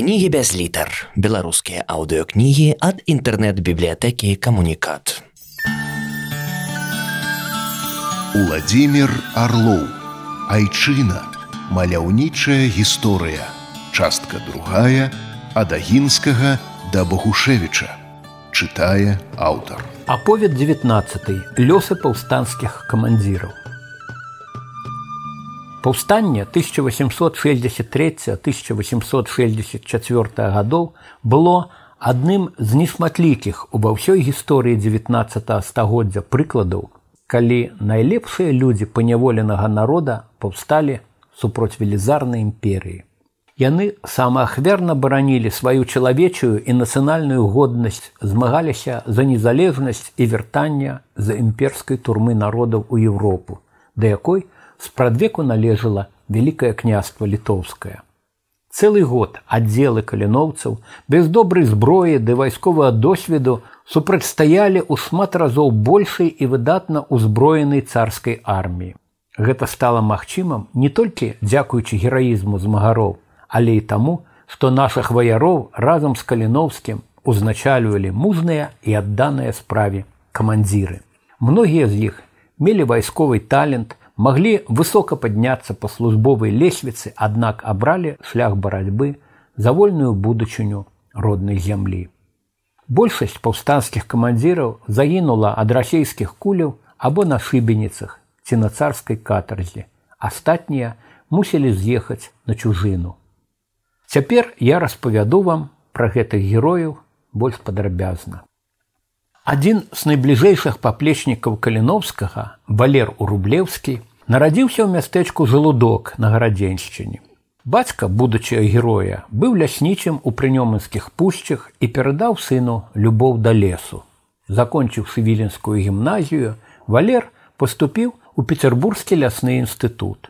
кнігі без літар беларускія аўдыокнігі ад інтэрнэт-бібліятэкі камунікат. Уладзімір Арлоў Айчына. Маляўнічая гісторыя. Частка другая ад Агінскага да Багушэвіча. Чытае аўтар. Аповед 19 лёсы паўстанцкіх камандзіраў Паўстанне 1863-1864 гадоў было адным з нешматлікіх ува ўсёй гісторыі 19 стагоддзя прыкладаў, калі найлепшыя людзі паняволенага народа паўсталі супроць велізарнай імперыі. Яны самаахверна баранілі сваю чалавечую і нацыянальную годнасць, змагаліся за незалежнасць і вяртання за імперскай турмы народаў у Еўропу, да якой спрадвеку належала вялікае княства літоўскае. Цэлы год аддзелы каліноўцаў без добрай зброі ды вайсковага досведу супрацьстаялі ў шмат разоў большай і выдатна ўзброенай царскай арміі. Гэта стала магчымым не толькі дзякуючы гераізму змагароў, але і таму, што нашых ваяроў разам з каліноўскім узначалівалі мужныя і адданыя справе камандзіры. Многія з іх мелі вайсковы талент, маглі высока падняцца па службовай лесвіцы, аднак абралі шлях барацьбы за вольную будучыню роднай зямлі. Большасць паўстанцкіх камандзіраў загінула ад расійскіх куляў або на шыбеніцах ці на царскай катарзе. Астатнія мусілі з'ехаць на чужыну. Цяпер я распавяду вам пра гэтых герояў больш падрабязна. Адзін з найбліжэйшых паплечнікаў каліновскага валер урублеўскі нарадзіўся ў мястэчку жалудок на гарадзеншчыне. Бацька, будучыя героя, быў ляснічым у прынёманскіх пушчах і перадаў сыну любоў да лесу. Закончыўшы віленскую гімназію, валер паступіў у пецербургскі лясны інстытут.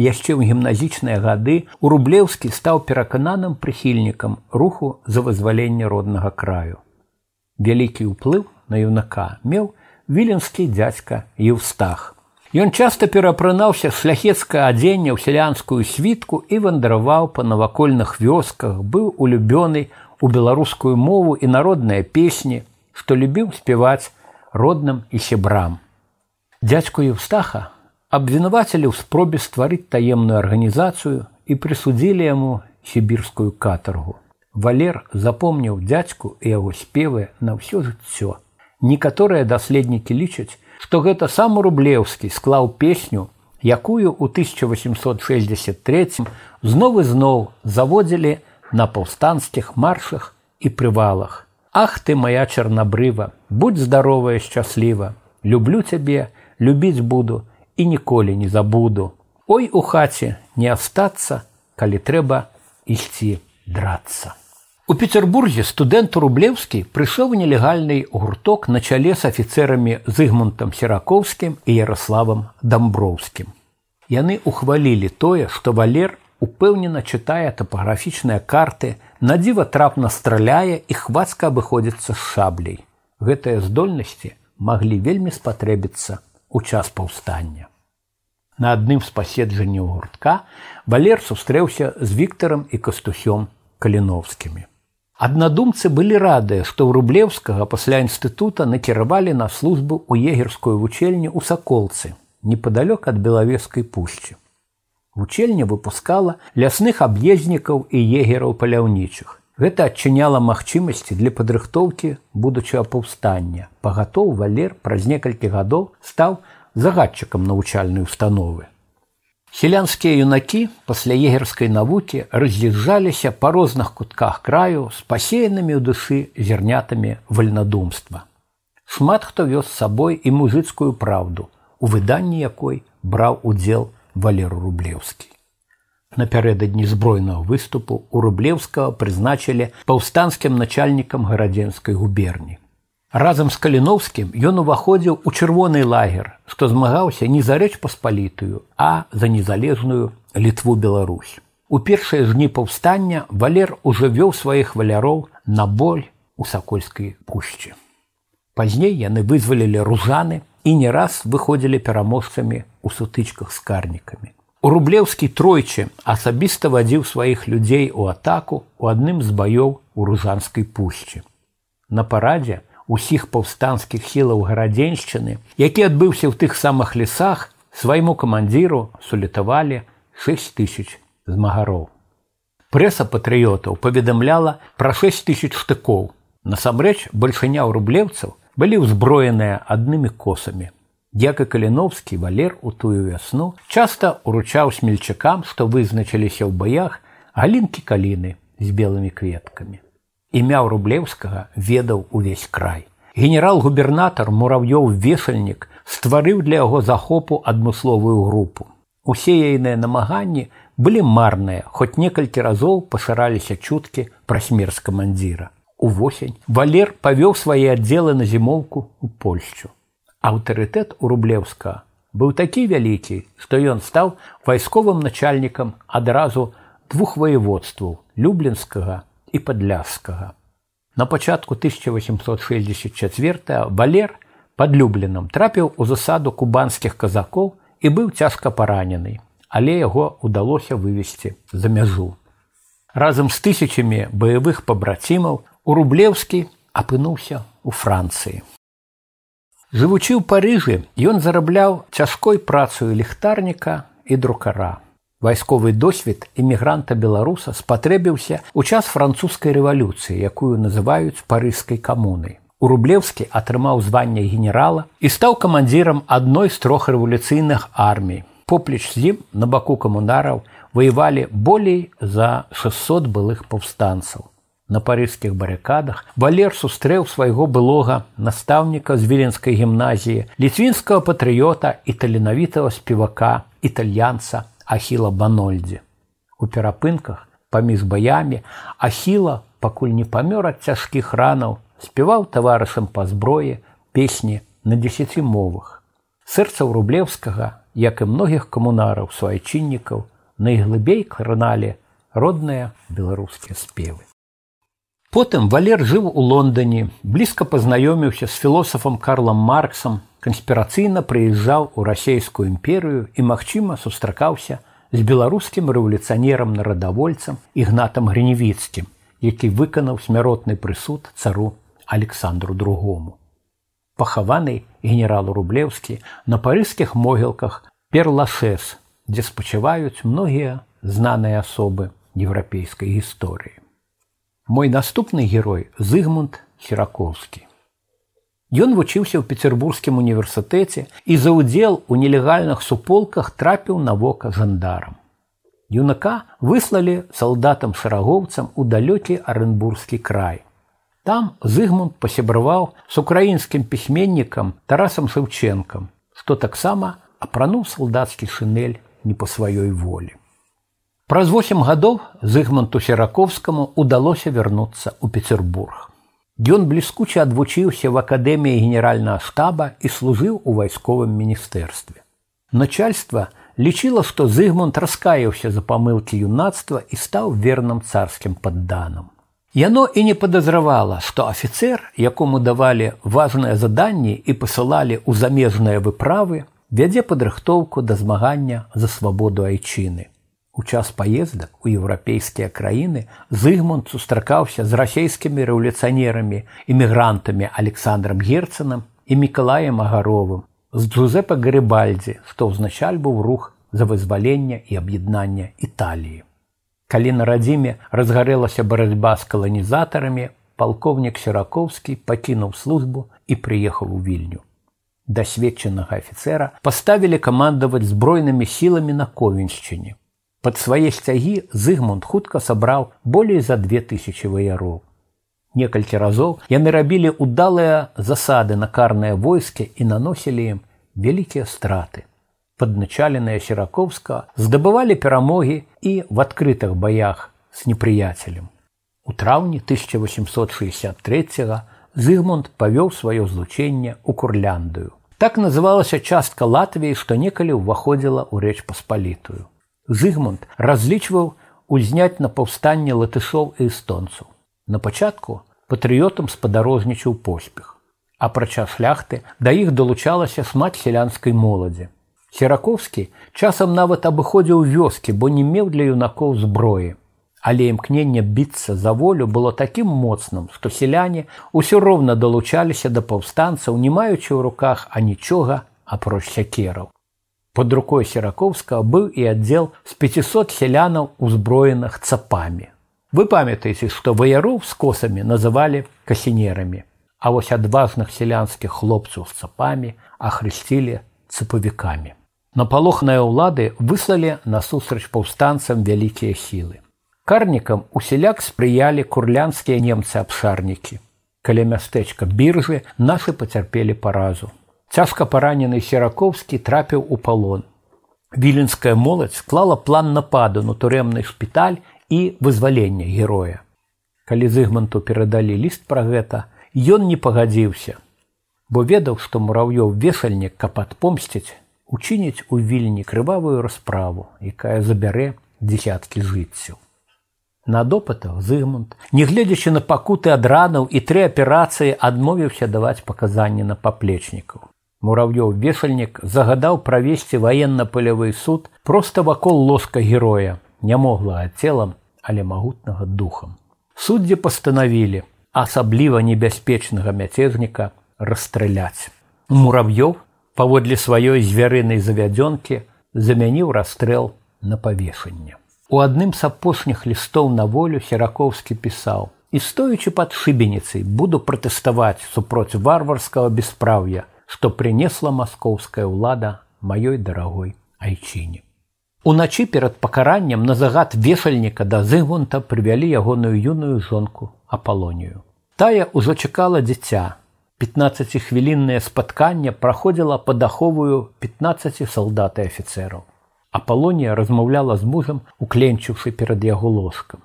Яшчэ ў гімназічныя гады у рублеўскі стаў перакананым прыхільнікам руху за вызваленне роднага краю. Вялікі ўплыў на юнака меў віленскі дзядзька Еўстах. Ён часта перапрынаўся шляхецкае адзенне ў сялянскую світку і вандраваў па навакольных вёсках, быў улюбёны у беларускую мову і народныя песні, што любіў спяваць родным і сябрам. Дядзьку Еўстаха абвінавацілі ў спробе стварыць таемную арганізацыю і прысудзілі яму сібірскую катаргу. Валер запомніў дзядзьку і яго спевы на ўсё жыццё. Некаторыя даследнікі лічаць, што гэта сам рублеўскі склаў песню, якую ў 1863 зноў і зноў заводзілі на паўстанцкіх маршах і прывалах. Ах ты моя чарнабрыва, будь здаровая шчасліва, люблю цябе, любіць буду і ніколі не забуду. Ой у хаце не астацца, калі трэба ісці драцца. У Петербурге студэнт рублеўскі прыйшоў нелегальны гурток на чале з афіцэрамі зыгмунтам серакоўскім і ярославам дамброўскім. Яны ухвалілі тое, што валер упэўнена чытае тапаграфічныя карты, надзіва трапна страляе і хвацка абыходзіцца з шабляй. Гэтыя здольнасці маглі вельмі спатрэбіцца ў час паўстання. На адным з паседжанняў гуртка валер сустрэўся з віктарам і кастусём каліновскімі. Аднадумцы былі радыя, што ў рублеўскага пасля інстытута накіравалі на службу ў егерскую вучэльню ў саколцы, непадалёк ад белавескай пушчы. Вучэльня выпускала лясных аб'езднікаў і егераў паляўнічых. Гэта адчыняла магчымасці для падрыхтоўкі будучага паўстання. Пагатоў валер праз некалькі гадоў стаў загадчыкам навучальнай установы. Селянскія юнакі пасля егерскай навукі раз'язджаліся па розных кутках краю з пасеянымі ў душы зернятамі вальнадумства. Шмат хто вёз з сабой і музыцкую праўду, у выданні якой браў удзел валеру рублеўскі. Напярэдадні збройнага выступу у рублеўскага прызначылі паўстанцкім начальнікам гарадзенскай губерні. Разам з каліновскім ён уваходзіў у чырвоны лагер, што змагаўся не за рэч паспалітую, а за незалежную літву Беларусь. У першыя жні паўстання валер ужо вёў сваіх валяроў на боль у сакольскай пушчы. Пазней яны вызвалілі ружаны і не раз выходзілі пераможцамі ў сутычках з карнікамі. У рублеўскі тройчы асабіста вадзіў сваіх людзей у атаку у адным з баёў у ружанскай пушчы. На парадзе усіх паўстанцкіх сілаў гарадзеншчыны, які адбыўся ў тых самых лесах, свайму камандзіру сулітавалі 6 тысяч змагароў. Прэса патрыётаў паведамляла пра 6 тысяч штыкоў. Насамрэч большыня ў рублеўцаў былі ўзброеныя аднымі косамі. Дяка каліновскі валер у тую вясну часта уручаў смельчакам, што вызначыліся ў баях галінкі каліны з белымі кветкамі. Імя рублеўскага ведаў увесь край. Генерал-губернатар мурав'ёў весальнік стварыў для яго захопу адмысловую групу. Усе ейныя намаганні былі марныя, хоць некалькі разоў пашыраліся чуткі пра смерць камандзіра. Увосень валер павёў свае аддзелы на зімоўку ў Польшчу. Аўтарытэт у рублеўска быў такі вялікі, што ён стаў вайсковым начальнікам адразу двух ваеводстваў люблінскага і падляскага. На пачатку 1864 валер пад люблінам трапіў у засаду кубанскіх казакоў і быў цяжка паранены, але яго ўдалося вывесці за мяжу. Разам з тысячамі баявых пабрацімаў у рублеўскі апынуўся у Францыі. Жывучы ў Паыжы, ён зарабляў цяжкой працаю ліхтарніка і друкара. Вайсковы досвед эмігранта беларуса спатрэбіўся ў час французскай рэвалюцыі, якую называюць парыжскай камунай. У рублеўскі атрымаў званне генерала і стаў камандзірам адной з трох рэвалюцыйных армій. Поплеч з ім на баку камунараў ваявалі болей за 600 былых паўстанцаў на парыжскіх барыкадах валер сустрэў свайго былога настаўніка з віленскай гімназіі ліцвінскага патрыёта і таленавітага спевака італьянца ахіла банольдзе у перапынках паміж баямі ахіла пакуль не памёр ад цяжкіх ранаў спяваў таварышам па зброі песні на дзесяці мовах сэрца рублеўскага як і многіх камунараў суайчыннікаў найглыбей краналі родныя беларускія спевы Потым валер жыў у Лондоне, блізка пазнаёміўся з філосафам Карлам Марксам, канспірацыйна прыязджаў у расійскую імперыю і, магчыма, сустракаўся з беларускім рэвалюцыянерам нарадавольцам ігнатам грыневіцкім, які выканаў смяротны прысуд цару Александру другому. Пахаваны генералу рублеўскі на парыскіх могілках перлашэс, дзе спачываюць многія знаныя асобы еўрапейскай гісторыі. Мой наступны герой зыгмунд херакоўскі. Ён вучыўся ў петербургскім універсітэце і за ўдзел у нелегальных суполках трапіў на вока жандарам. Юнака выслалі салдатам шарагоўцам у далёкі арэнбургскі край. Там зыгмунд пасябраваў з украінскім пісьменнікам тарасам саўчэнкам, што таксама апрануў салдацкі шынель не па сваёй волі. Праз восем гадоў зыгманту сераковскаму удалося вярнуцца ў Петербург. Ён бліскуча адвучыўся в акадэміі генеральнага штаба і служыў у вайсковым міністэрстве. Начальства лічыла, што зыгмунд раскаяўся за памылкі юнацтва і стаў верным царскім падданам. Яно і не падазравала, што афіцэр, якому давалі важныя заданні і пасылалі ў замежныя выправы, вядзе падрыхтоўку да змагання за свабоду айчыны. У час паездак у еўрапейскія краіны Зыгмунд сустракаўся з расійскімі рэвалюцыянерамі эмігрантамі Александром Герцанам і Мікалаем Агаровым, з Джузепа Гарыбальдзі, што ўзначальваў рух за вызвалення і аб'яднання Італіі. Калі на радзіме разгарэлася барацьба з каланізатарамі, палкоўнік Сераковскі пакінуў службу і прыехаў у вільню. Дасведчанага афіцэра паставілі камандаваць збройнымі сіламі на ковеншчыне. Пад свае сцягі Зыгмунд хутка сабраў болей за две тысячи ваяроў. Некалькі разоў яны рабілі ўдалыя засады на карныя войскі і наносілі ім вялікія страты. Падначаленыя сераковска здабывалі перамогі і в адкрытых баях з непрыяцелем. У траўні 1863 Зыгмунд павёў сваё злучэнне ў курляндыю. Так называлася частка Латвіі, што некалі ўваходзіла ў рэч паспалітую. Зыгмунд разлічваў узняць на паўстанне латышоў і эстонцаў. На пачатку патрыётам спадарожнічаў поспех. Апрача шляхты да іх далучалася смат сялянскай моладзі. Сераковскі часам нават абыходзіў вёскі, бо не меў для юнакоў зброі. Але імкненне біцца за волю было такім моцным, што сяляне ўсё роўна далучаліся да паўстанцаў, не маючы ў руках анічога апроч сякераў. Под рукой сераковскага быў і аддзел з 500 сялянаў узброеных цапамі. Вы памятаеце, што ваяроў з косамі называлі касінерамі, а вось адважных сялянскіх хлопцаў з цапамі ахрысцілі цыпавікамі. Напалохныя ўлады выслалі насустрач паўстанцам вялікія сілы. Карнікам усяляк спрыялі курлянскія немцы-абшарнікі. Каля мястэчка біржы нашы пацярпелі паразу. Цяжка паранены сераковскі трапіў у палон. Віленская моладзь склала план нападу на турэмны шпіталь і вызвалення героя. Калі зыгманту перадалі ліст пра гэта, ён не пагадзіўся, бо ведаў, што мурав'ёў весальнік, каб адпомсціць, учыніць у вільні крывавую расправу, якая забярэ дзесяткі жыццяў. На допытах Зыгмунд, нягледзячы на пакуты ад ранаў і тры аперацыі адмовіўся даваць паказанні на паплечнікаў. Мурав'ёў вешальнік загадаў правесці ваенна-пылявы суд проста вакол лоска героя, не могла целам, але магутнага духам. Суддзі пастанавілі асабліва небяспечнага мяцежніка расстраляць. Мурав'ёў паводле сваёй звярынай завядзёнкі замяніў расстрэл на павешанне. У адным з апошніх лістоў на волю сераковскі пісаў: і стоючы пад шыбеніцай буду пратэставаць супроць варварскага беспраўя, што прынесла маскоўская ўлада маёй дарагой айчыне. Уначы перад пакараннем на загад вешальніка да зыгунта прывялі ягоную юную жонку апалонію. Тая ўжо чакала дзіця. 15хвіліннае спатканне праходзіла падаховую 15 салдат і афіцераў. Апалонія размаўляла з мужам, укленчыўшы перад яго ложкам.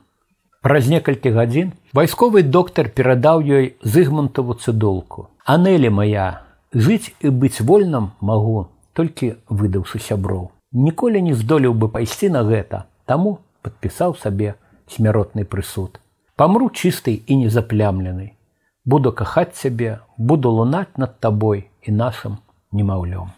Праз некалькі гадзін вайсковы доктар перадаў ёй зыгмантаву цыдолку. Анелі моя, жыць і быць вольным магу, толькі выдаўшы сяброў. Ніколі не здолеў бы пайсці на гэта, таму падпісаў сабе смяротны прысуд. Памру чыстай і незаплямленай. Буду кахаць цябе, буду лунаць над табой і нашым немаўлём.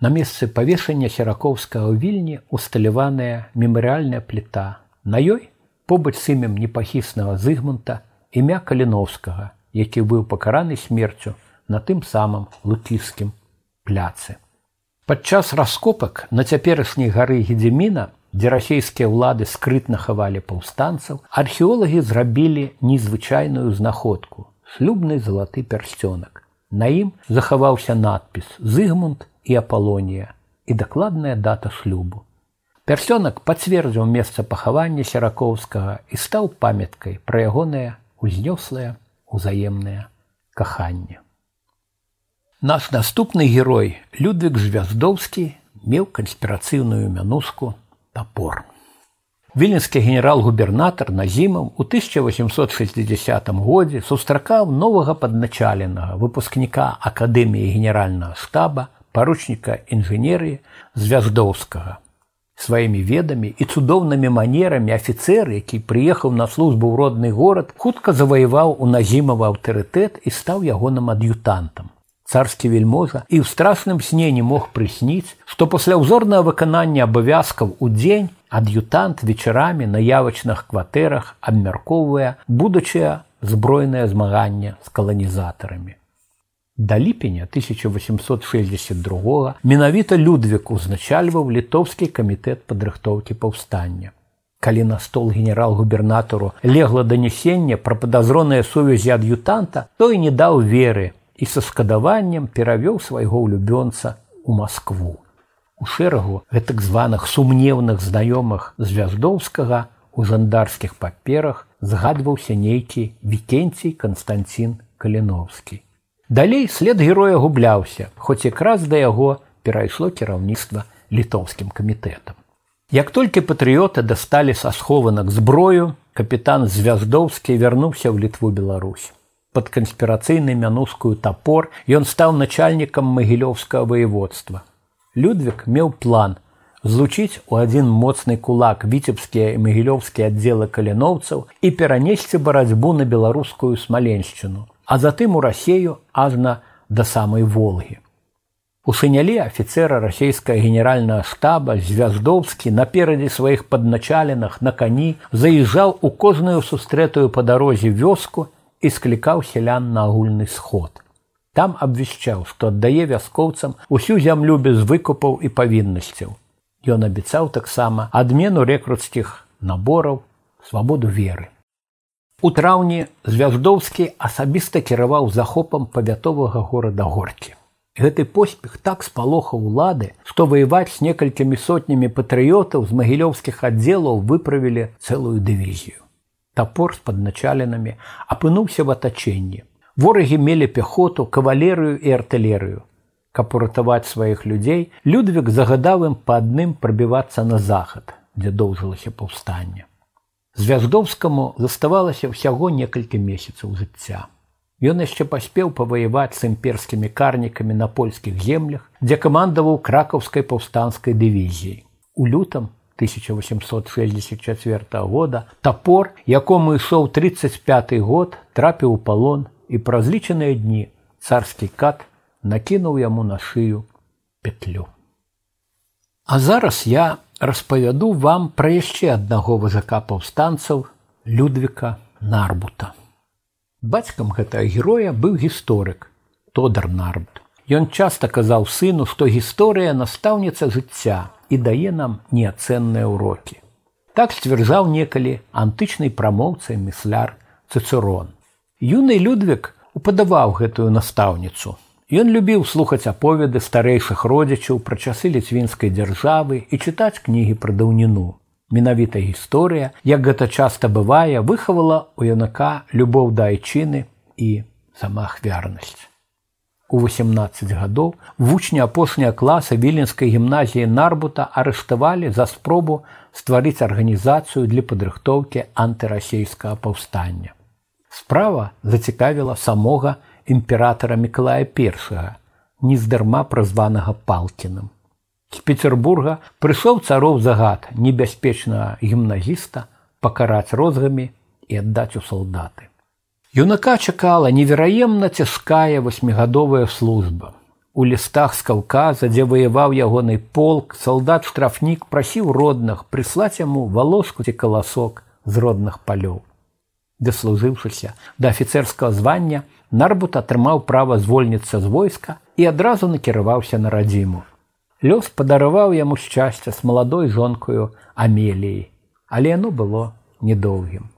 На месцы павешання сераковскага вільні усталяваная мемарыальная пліта. На ёй побач з імем непахіснага зыгмунта імя каліновскага, які быў пакараны смерцю на тым самым лукіскім пляцы. Падчас раскопак на цяперашняй гары гедзіміна, дзе расійскія ўлады скрытна хавалі паўстанцаў, археолагі зрабілі незвычайную знаходку шлюбны залаты пярсцёнак. На ім захаваўся надпіс Зыгмунд і апалонія і дакладная дата шлюбу. Пярсёнак пацвердзіў месца пахавання сераковскага і стаў памяткай пра ягонае узнёслае узаемнае каханне. Наш наступны герой Людвік Звяздоўскі меў канспірацыйную мянуску топор. Віленскі генерал-губернатар Назімаў у 1860 годзе сустракаў новага падначаленага выпускніка акадэміі генеральнага штаба паручніка інжынерыі звяздоўскага сваімі ведамі і цудоўнымі манерамі афіцэр які прыехаў на службу ў родны горад хутка заваяваў у назімава аўтарытэт і стаў ягоным ад'ютантам царскі вельможа і ў страшным сне не мог прысніць што пасля ўзорнага выканання абавязкаў у дзень ад'ютант вечарамі на явачных кватэрах абмяркоўвае будучае збройнае змаганне з каланізатарамі Да ліпеня 1862 менавіта Людвік узначальваў літоўскі камітэт падрыхтоўкі паўстання. Калі на стол генерал-губернатару легла данесенне пра падазроныя сувязі ад'ютанта, той не даў веры і са скадаваннем перавёў свайго ўлюбёнца ў Маскву. У шэрагу гэтак званых сумнеўных знаёмых звяздоўскага у жандарскіх паперах згадваўся нейкі вікенцій Канстанцін Каліновскі. Далей след героя губляўся, хоць якраз да яго перайшло кіраўніцтва літоўскім камітэтам. Як толькі патрыёты дасталі са схованак зброю, капітан звяздоўскі вярнуўся ў літву Беларусь. Пад канспірацыйнай мянускую топор ён стаў начальнікам магілёўскага воеводства. Людвік меў план злучыць у адзін моцны кулак віцебскія і магілёўскія аддзелы каляноўцаў і перанесці барацьбу на беларускую смаленшчыну, а затым у рассею ажна да самай волгі. У сынялі афіцера расійская генеральная штаба звяздоўскі наперадзе сваіх падначаленых на кані заязджаў у кожную сустрэтую па дарозе вёску і склікаў сялян на агульны сход. Там абвяшчаў, што аддае вяскоўцам усю зямлю без выкупаў і павіннасцяў. Ён абяцаў таксама адмену рэкруцкіх набораў свабоду веры. У траўні звяздоўскі асабіста кіраваў захопам павятовага горада горкі. Гэты поспех так спалохаў улады, што ваяваць з некалькімі сотнямі патрыётаў з магілёўскіх аддзелаў выправілі цэлую дывізію. Тапор з падначаленымі апынуўся в атачэнні. Ворагі мелі пяхоту, кавалерыю і артылерыю. Каб уратаваць сваіх людзей, Людвік загадаў ім па адным прабівацца на захад, дзе доўжылася паўстанне. Звяздоўскаму заставалася ўсяго некалькі месяцаў жыцця. Ён яшчэ паспеў паваяваць з імперскімі карнікамі на польскіх землях, дзе камандаваў кракаўскай паўстанскай дывізіі. У лютам 1864 года топор, якому ішоў 35 год, трапіў у палон і праз лічаныя дні царскі кат накінуў яму на шыю петлю. А зараз я распавяду вам пра яшчэ аднаго вазака паўстанцаў Людвіка Нарбута. Бацькам гэтага героя быў гісторык Тодар Нарбут. Ён часта казаў сыну, што гісторыя настаўніца жыцця і дае нам неацэнныя ўрокі. Так сцвярджаў некалі антычнай прамоўцай місляр Ццырон. Юны Людвік упадаваў гэтую настаўніцу. Ён любіў слухаць аповеды старэйшых родзічаў пра часы ліцвінскай дзяржавы і чытаць кнігі пра даўніну. Менавіта гісторыя, як гэта часта бывае, выхавала ў юнака любоў да айчыны і самаахвярнасць. У 18 гадоў вучні апошняя класа віленскай гімназіі Нарбута арыштавалі за спробу стварыць арганізацыю для падрыхтоўкі антырасійскага паўстання. Справа зацікавіла самога імператара Миколая I, нездарма празванага палкіным з петербурга прыйшоў цароў загад небяспечнага гімназіста пакараць розгамі і аддаць у салдаты. Юнака чакала невераемна цяжкая васьмігадовая служба. У лістах з каўказа, дзе ваяваў ягоны полк, салдат штрафнік прасіў родных прыслаць яму валоску ці каласок з родных палёў. Даслужыўшыся да афіцэрскага звання, Нарбут атрымаў права звольніцца з войска і адразу накіраваўся на радзіму. Лёс падараваў яму шчасця з маладой жонкаю Амеліі, але яно было недоўгім.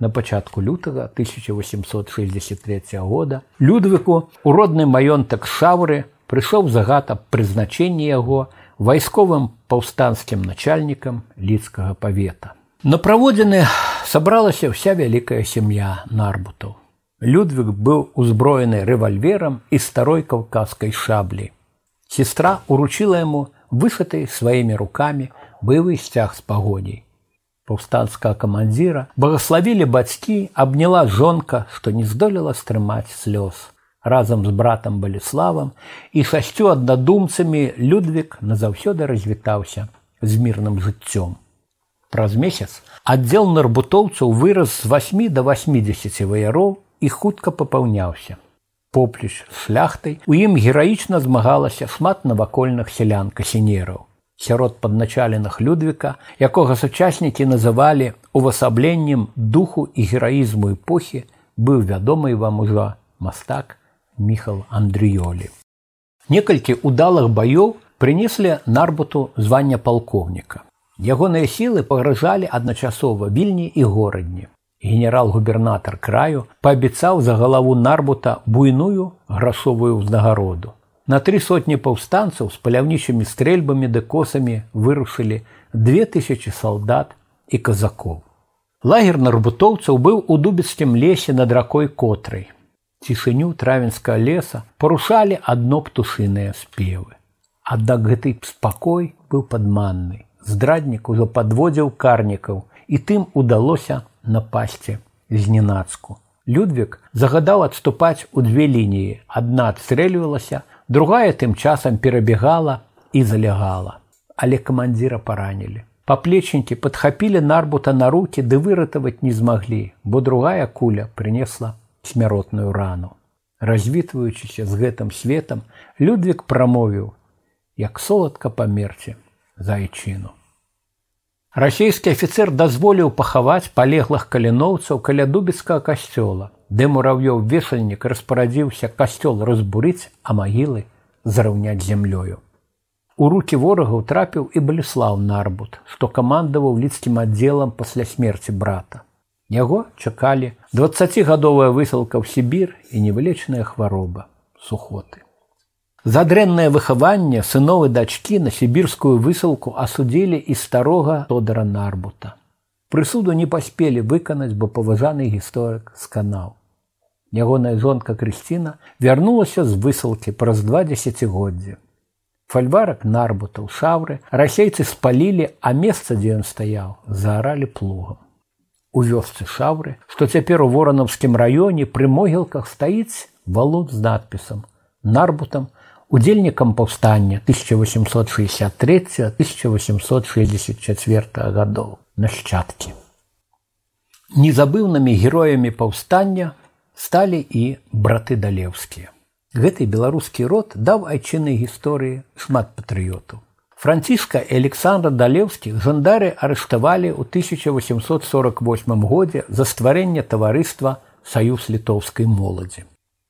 На пачатку лютага 1863 года Людвіку у родны маёнтак шаўры прыйшоў загад аб прызначэнні яго вайсковым паўстанцкім начальнікам лідскага павета. На праводзіны сабралася ўся вялікая сям'я нарбутаў. Людвік быў узброены рэвальверам і старой каўказскай шаблі. Сестра уручила яму вышаты сваімі рукамі былы сцяг з пагодзей. Паўстанцкага камандзіра благословілі бацькі, абняла жонка, што не здолела стрымаць слёз. Разам з братам баліславам і шасцю аднадумцамі Людвік назаўсёды развітаўся з мірным жыццём. Праз месяц аддзел нарбутоўцаў вырас з 8 до 80 ваяроў і хутка папаўняўся поплеч шляхтай у ім гераічна змагалася шмат навакольных сялян касінераў сярод падначаленых людвіка якога сучаснікі называлі увасабленнем духу і гераізму эпохі быў вядомы вам ужо мастак міхал андрыёлі некалькі удалых баёў прынеслі нарбуту звання палкоўніка ягоныя сілы пагражалі адначасова вільні і горадні генерал-губернатар краю паабяцаў за галаву нарбута буйную грашовую ўзнагароду. На тры сотні паўстанцаў з паляўнічымі стрэльбамі ды косамі вырушылі две тысячи салдат і казакоў. Лагер нарбутоўцаў быў у дубецкім лесе над ракой котрай. Цішыню травенскага леса парушалі адно птушыныя спевы. Аднак гэты спакой быў падманны. Здраднік ужо падводзіў карнікаў і тым удалося напасці зненацку. Людвік загадаў адступаць у две лініі. Адна адстрэльвалася, другая тым часам перабегала і залягала. Але камандзіра паранілі. Паплечнікі падхапілі нарбута на руки ды выратаваць не змаглі, бо другая куля прынесла смяротную рану. Развітваючыся з гэтым светам, Людвік прамовіў, як соладка памерці за айчыну. Расійскі афіцэр дазволіў пахаваць палеглых каліноўцаў каля дубіцкага касцёла, дзе мурав'ёў весальнік распарадзіўся касцёл разбурыць, а магілы зараўняць зямлёю. У рукі ворагаў трапіў і баліслаў нарбут, што камандаваў лідскім аддзелам пасля смерці брата. Яго чакалі двадцацігадовая высылка ў Сібір і невылечная хвароба сухоты. За дрэннае выхаванне сыновы дачкі на сібірскую высылку асудзілі і старога тодара нарбута. Прысуду не паспелі выканаць, бо паважаны гісторык сканаў. Ягоная жонка Крысціна вярнулася з высылкі праз два дзесяцігоддзі. Фальварак нарбутаў шавры расейцы спалілі, а месца, дзе ён стаяў, зааралі плугам. У вёсцы шавры, што цяпер у воранаўскім раёне пры могілках стаіць валут з надпісам нарбутам удзельнікам паўстання 1863-1864 гадоў нашчадкі. Незабыўнымі героямі паўстання сталі і браты далеўскія. Гэты беларускі род даў айчыннай гісторыі шмат патрыётаў. Франціска і Александра далеўскіх жандары арыштавалі ў 1848 годзе за стварэнне таварыства саюз літоўскай моладзі.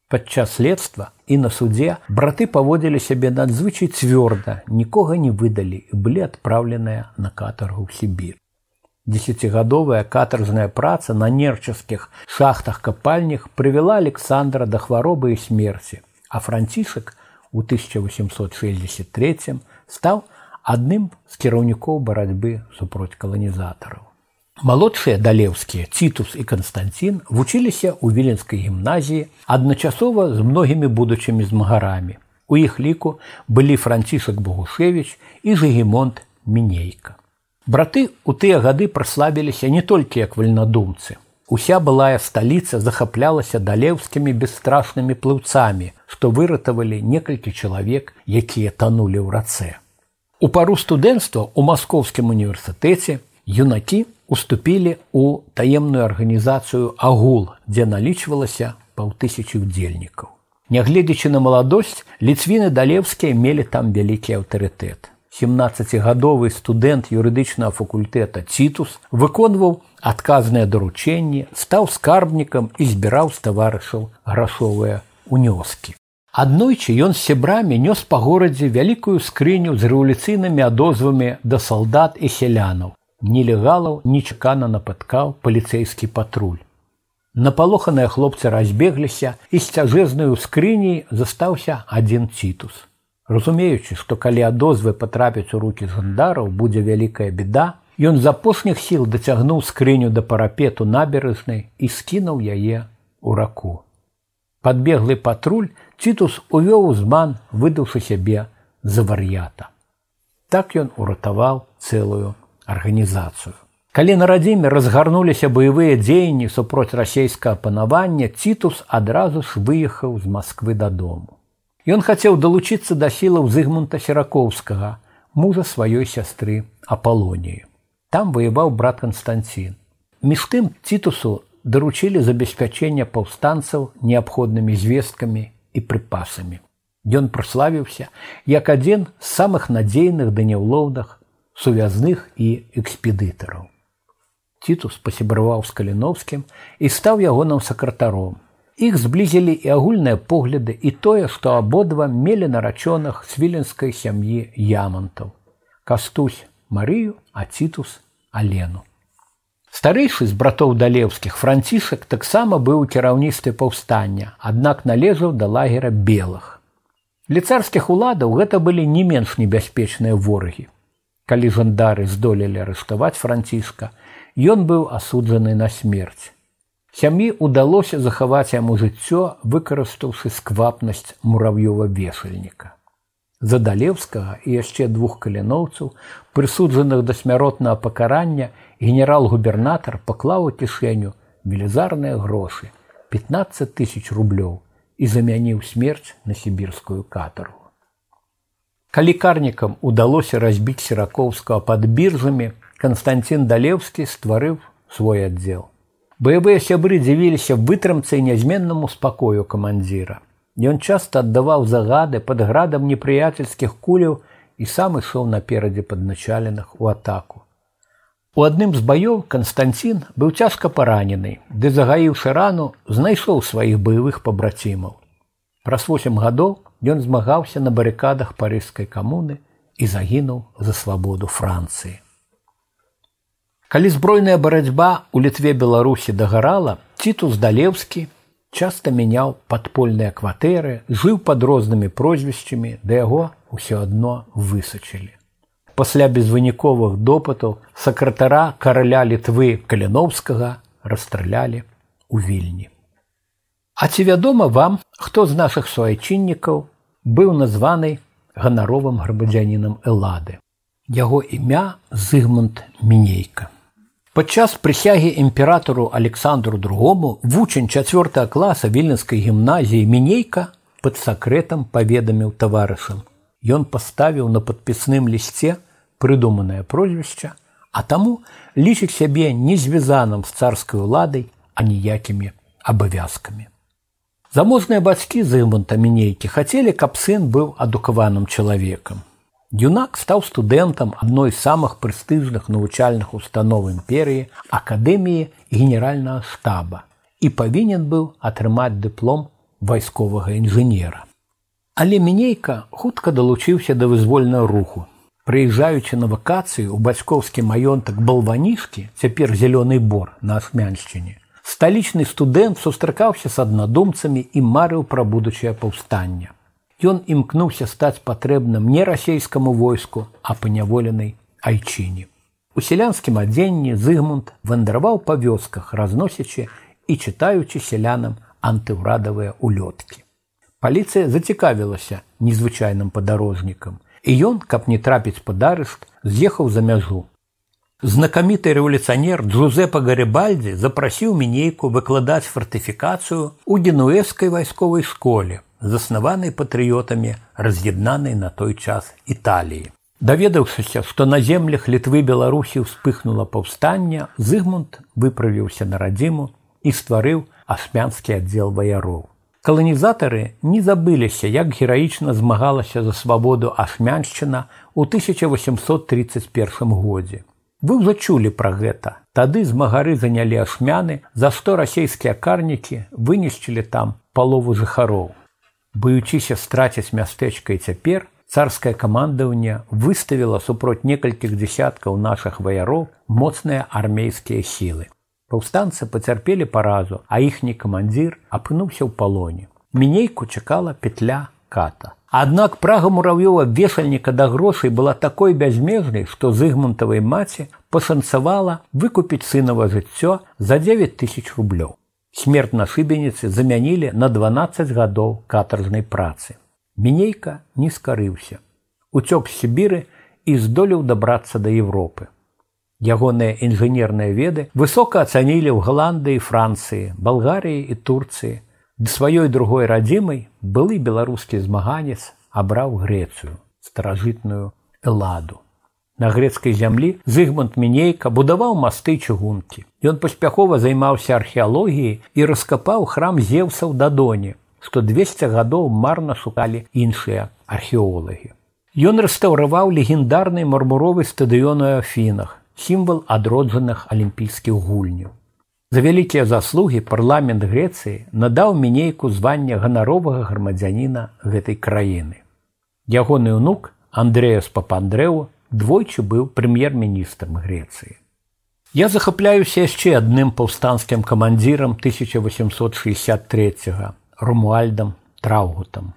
Падчас следства і на судзе браты паводзілі сябе надзвычай цвёрда, нікога не выдалі і былі адпраўленыя на катаргу ў Сібір. Десяцігадовая катаржная праца на нерчаскіх шахтах капальнях прывяла Александра да хваробы і смерці, а францішак у 1863 стаў адным з кіраўнікоў барацьбы супроць каланізатараў. Малодшыя далеўскія цітус і Канстантин вучыліся ў віленскай гімназіі адначасова з многімі будучымі змагарамі. У іх ліку былі францішак Богушевич і жагемонт Мінейка. Браты ў тыя гады праслабіліся не толькі як вальнадумцы. Уся былая сталіца захаплялася далеўскімі бесстрашнымі плыўцамі, што выратавалі некалькі чалавек, якія танулі ў рацэ. У пару студэнцтва ў маскоўскім універсітэце юнакі уступілі ў таемную арганізацыю агул, дзе налічвалася паўтысячы удзельнікаў. Нягледзячы на маладосць ліцвіны далеўскія мелі там вялікі аўтарытэт. 17гадовы студэнт юрыдычнага факультэта цітус выконваў адказныя даручэнні, стаў скарбнікам і збіраў з таварышаў грашовыя унёскі. Аднойчы ён з сябрамі нёс па горадзе вялікую скрыню з рэвалюцыйнымі адозвамі да салдат і сялянаў нелегалаў нечакана напаткаў паліцэйскі патруль. Напалоханыя хлопцы разбегліся і з цяжэзнаю скрыняй застаўся адзін цітус. Разумеючы, што калі адозвы патрапяць у рукі жандараў будзе вялікая беда, ён з апошніх сіл дацягнуў скрыню да парапету набережнай і скінуў яе ў раку. Падбеглы патруль цітус увёў узман, выдаўшы сябе за вар'ята. Так ён уратаваў цэлую арганізацыю. Калі на радзіме разгарнуліся баявыя дзеянні супроць расійскага панавання, цітус адразу ж выехаў з Масквы дадому. Ён хацеў далучыцца да сілаў зыгмунта серакоўскага, мужа сваёй сястры апалоніі. Там ваяваў брат Канстантин. Між тым цітусу даручылі забеспячэнне паўстанцаў неабходнымі звесткамі і прыпасамі. Ён праславіўся як адзін з самых надзейных да няўлоўдах сувязных і экспедытараў. Тітус пасябраваў з каліновскім і стаў ягоным сакратаром. Іх зблізілі і агульныя погляды і тое, што абодва мелі нарачоных свіленскай сям'і ямантаў. Кастусь Марыю, а цітус Алену. Старэйшы з братоў далеўскіх францішак таксама быў у кіраўніцтве паўстання, аднак належаў да лагера белых. Для царскіх уладаў гэта былі не менш небяспечныя ворагі калі жандары здолелі арыштаваць францішка, ён быў асуджаны на смерць. Сям'і ўдалося захаваць яму жыццё, выкарыстаўшы сквапнасць мурав'ёва вешальніка. За далеўскага і яшчэ двух каляноўцаў, прысуджаных да смяротнага пакарання, генерал-губернатар паклаў у кішэню велізарныя грошы 15 тысяч рублёў і замяніў смерць на сібірскую катару. Калі карнікам удалося разбіць серакоўскага пад біржамі, Канстантин Далеўскі стварыў свой аддзел. Баявыя сябры дзівіліся вытрымцы і нязменнаму спакою камандзіра. Ён часта аддаваў загады пад градам непрыяцельскіх куляў і сам ішоў наперадзе падначаленых у атаку. У адным з баёў Канстанцін быў цяжка паранены, ды загаіўшы рану, знайшоў сваіх баявых пабрацімаў. Праз восем гадоў ён змагаўся на барыкадах парыжскай камуны і загінуў за свабоду Францыі. Калі збройная барацьба ў літве беларусі дагарала цітус далеўскі часта мяняў падпольныя кватэры жыў пад рознымі прозвішчамі да яго ўсё адно высачылі пасля безвыніковых допытаў сакратара караля літвы каляновскага расстралялі у вільні А ці вядома вам хто з нашых суайчыннікаў быў названы ганаровым грамадзянінам элады яго імя зыгмунд мінейка Падчас прысягі імператору Александру другому вучань 4 класа вільнанскай гімназіі мінейка пад сакрэтам паведаміў таварышам. Ён паставіў на падпісным лісце прыдуманае прозвішча, а таму лічыць сябе не звязаным з царскай уладай, а ніякімі абавязкамі. Заможныя бацькі зыманта мінейкі хацелі, каб сын быў адукаваным чалавекам. Юнак стаў студэнтам адной з самых прэстыжных навучальных установ імперыі акадэміі генеральнага штаба і павінен быў атрымаць дыплом вайсковага інжынера. Але мінейка хутка далучыўся да вызвольнага руху. Прыязджаючы на вакацыі ў бацькоўскі маёнтак балванішкі, цяпер зялёны бор на асмяншчыне. Сталічны студэнт сустракаўся з аднадумцамі і марыў пра будучае паўстанне ён імкнуўся стаць патрэбным не расейскаму войску, а паняволенай айчыне. У сялянскім адзенні зыгмунд вандраваў па вёсках, разносячы і чытаючы сялянам антыўрадавыя улёткі. Паліцыя зацікавілася незвычайным падарожнікам, і ён, каб не трапіць пад арышт, з'ехаў за мяжу. Знакаміты рэвалюцыянер Джузепа Гарыбальдзі запрасіў мінейку выкладаць фартыфікацыю ў генуэскай вайсковай школе, заснаванай патрыётамі раз'яднанай на той час італіі. Даведаўшыся, што на землях літвы беларусі ўспыхнула паўстання, зыгмунд выправіўся на радзіму і стварыў асмянскі аддзел ваяроў. Каланізатары не забыліся, як гераічна змагалася за свабоду ашмяншчына ў 1831 годзе. Вы ўжо чулі пра гэта. Тады змагары занялі ашмяны, за што расійскія карнікі вынішчылі там палову жыхароў. Баючыся страціць мястэчка і цяпер царскае камандаванне выставіла супроць некалькіх дзясяткаў нашых ваяроў моцныя армейскія сілы. Паўстанцы пацярпелі паразу, а іхні камандзір апынуўся ў палоне. Мінейку чакала петля ката. Аднак прага муравёва вешальніка да грошай была такой бязмежнай, што зыгмунтавай маці пашанцавала выкупіць сынава жыццё за 9 тысяч рублёў. Смерць на шыбеніцы замянілі на 12 гадоў катаржнай працы. Мінейка не скарыўся. Уцёк з Сібіры і здолеў дабрацца да Европы. Ягоныя інжынерныя веды высока ацанілі ў Гландыі, Францыі, Балгарыі і Турцыі. Ды сваёй другой радзімай былы беларускі змаганец абраў Грецыю, старажытную эладу. На грецкай зямлі Зыгмунд Мінейка будаваў масты чыгункі. Ён паспяхова займаўся археалогіяй і раскапаў храм зеўсаў дадоне, што 200 гадоў марна шукалі іншыя археолагі. Ён рэстаўраваў легендарны мармуровы стадыён у афінах, сімвал адроджаных алімпійскіх гульняў. За вялікія заслугі парламент Грэцыі надаў мінейку звання ганаровага грамадзяніна гэтай краіны. Ягоны ўнук Андрэя з Папандрэу двойчы быў прэм'ер-міністрам Грецыі. Я захапляюся яшчэ адным паўстанскім камандзірам 1863 румуальдам траўгутам.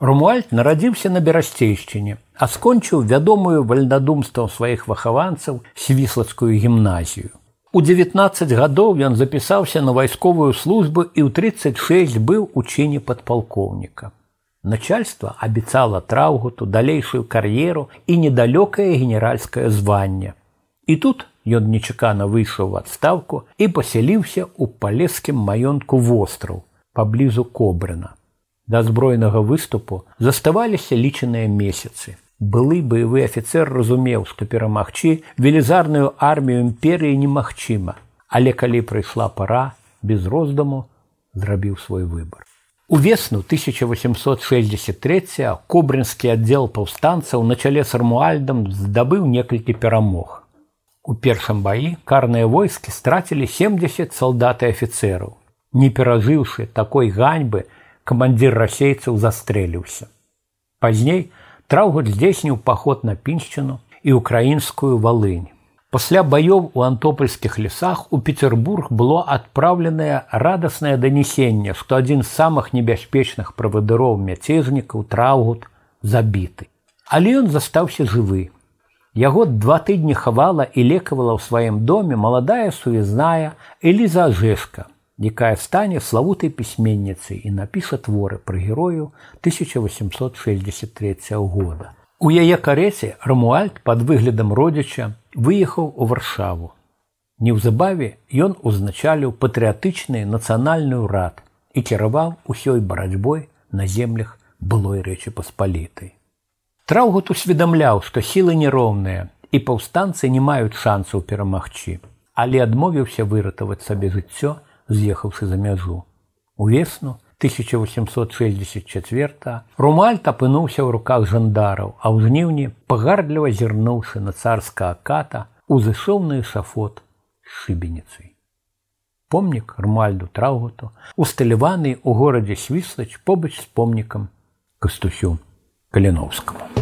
Румуальд нарадзіўся на берасцейшчыне, а скончыў вядомую вальнадумствам сваіх вахаванцаў свіслацкую гімназію. У 19 гадоў ён запісаўся на вайсковую службу і ў 36 быў у чыне падпалкоўніка. Начальство абяцала траўгуту далейшую кар'еру і недалёкае генеральскае званне. І тут ён нечакана выйшаў у адстаўку і пасяліўся ў палескім маёнтку востраў паблізу кобрына. Да збройнага выступу заставаліся лічаныя месяцы. Былы баявы афіцэр разумеў, што перамагчы велізарную армію імперыі немагчыма, Але калі прыйшла пара без роздуму зрабіў свой выбор. У весну 1863 кобрынскі аддзел паўстанцаў на чале з армуальдам здабыў некалькі перамог. У першым баі карныя войскі страцілі 70 салдат і афіцэраў. Не перажыўшы такой ганьбы, камандзір расейцаў застрэліўся. Пазней траўгут здзейсніў паход на піншчыну і украінскую валынь. Пасля баёў у антопольскіх лесах у Петербург было адпраўленае радаснае данесенне, што адзін з самых небяспечных правадыроў мяцежнікаў траўгут забіты. Але ён застаўся жывы. Яго два тыдні хавала і лекавала ў сваім доме маладая сувязная Эліза Жешка, якая стане славутай пісьменніцай і напіша творы пра герою 1863 года. У яе кареце Рамуальд пад выглядам родзіча выехаў у варшаву. Неўзабаве ён узначаліў патрыятычны нацыянальны ўрад і кіраваў усёй барацьбой на землях былой рэчы паспалітай. Траўгут усведамляў, што сілы нероўныя і паўстанцы не маюць шансаў перамагчы, але адмовіўся выратаваць сабе жыццё, з'ехаўшы за мяжу. Увесну 1864 Румальт апынуўся ў руках жандараў, а ў жніўні пагардліва зірнуўшы на царска аката узышоў на эшафот шыбеніцай. Помнік Рмальду Траўгуту усталяваны ў горадзе свіслач побач з помнікам кастусю каліновскаму.